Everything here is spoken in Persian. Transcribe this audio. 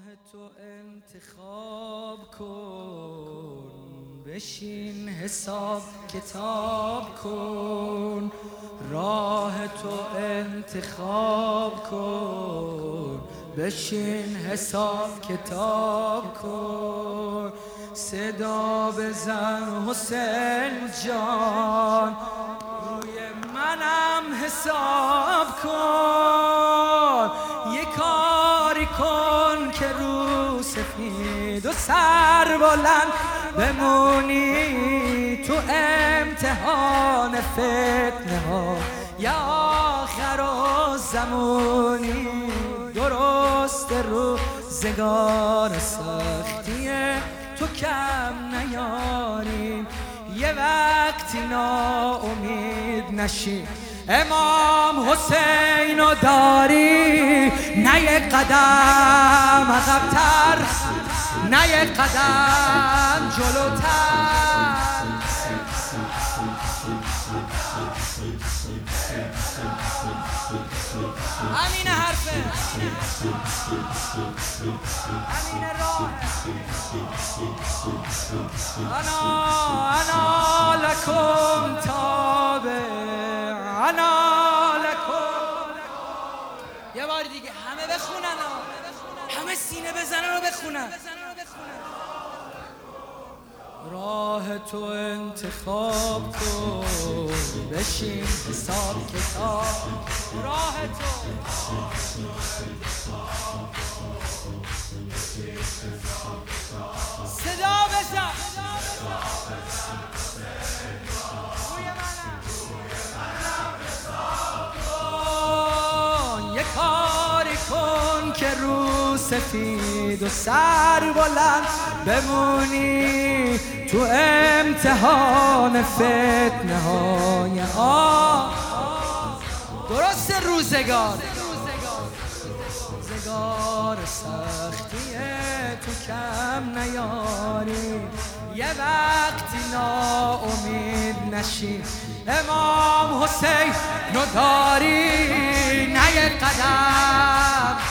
راه تو انتخاب کن بشین حساب کتاب کن راه تو انتخاب کن بشین حساب کتاب کن. صدا بزن حسین جان روی منم حساب کن. یه کاری کن. که رو سفید و سر بلند بمونی تو امتحان فتنه ها. یا آخر و زمونی درست روزگار سختیه. تو کم نیاریم. یه وقتی امید نشی. امام حسین و داری. نه یک قدم عقبتر. نه یک قدم جلوتر. همین حرفه. همین راه انا انا لکم تابع انا بار دیگه. همه بخونن همه سینه بزنن و بخونن. راه تو انتخاب کن. بشین حساب کتاب. راه تو. که رو سفید و سر بلند بمونی تو امتحان فتنه های آه درست روزگار. روزگار سختیه تو کم نیاری. یه وقتی ناامید نشی. امام حسین رو داری. نه یه قدم.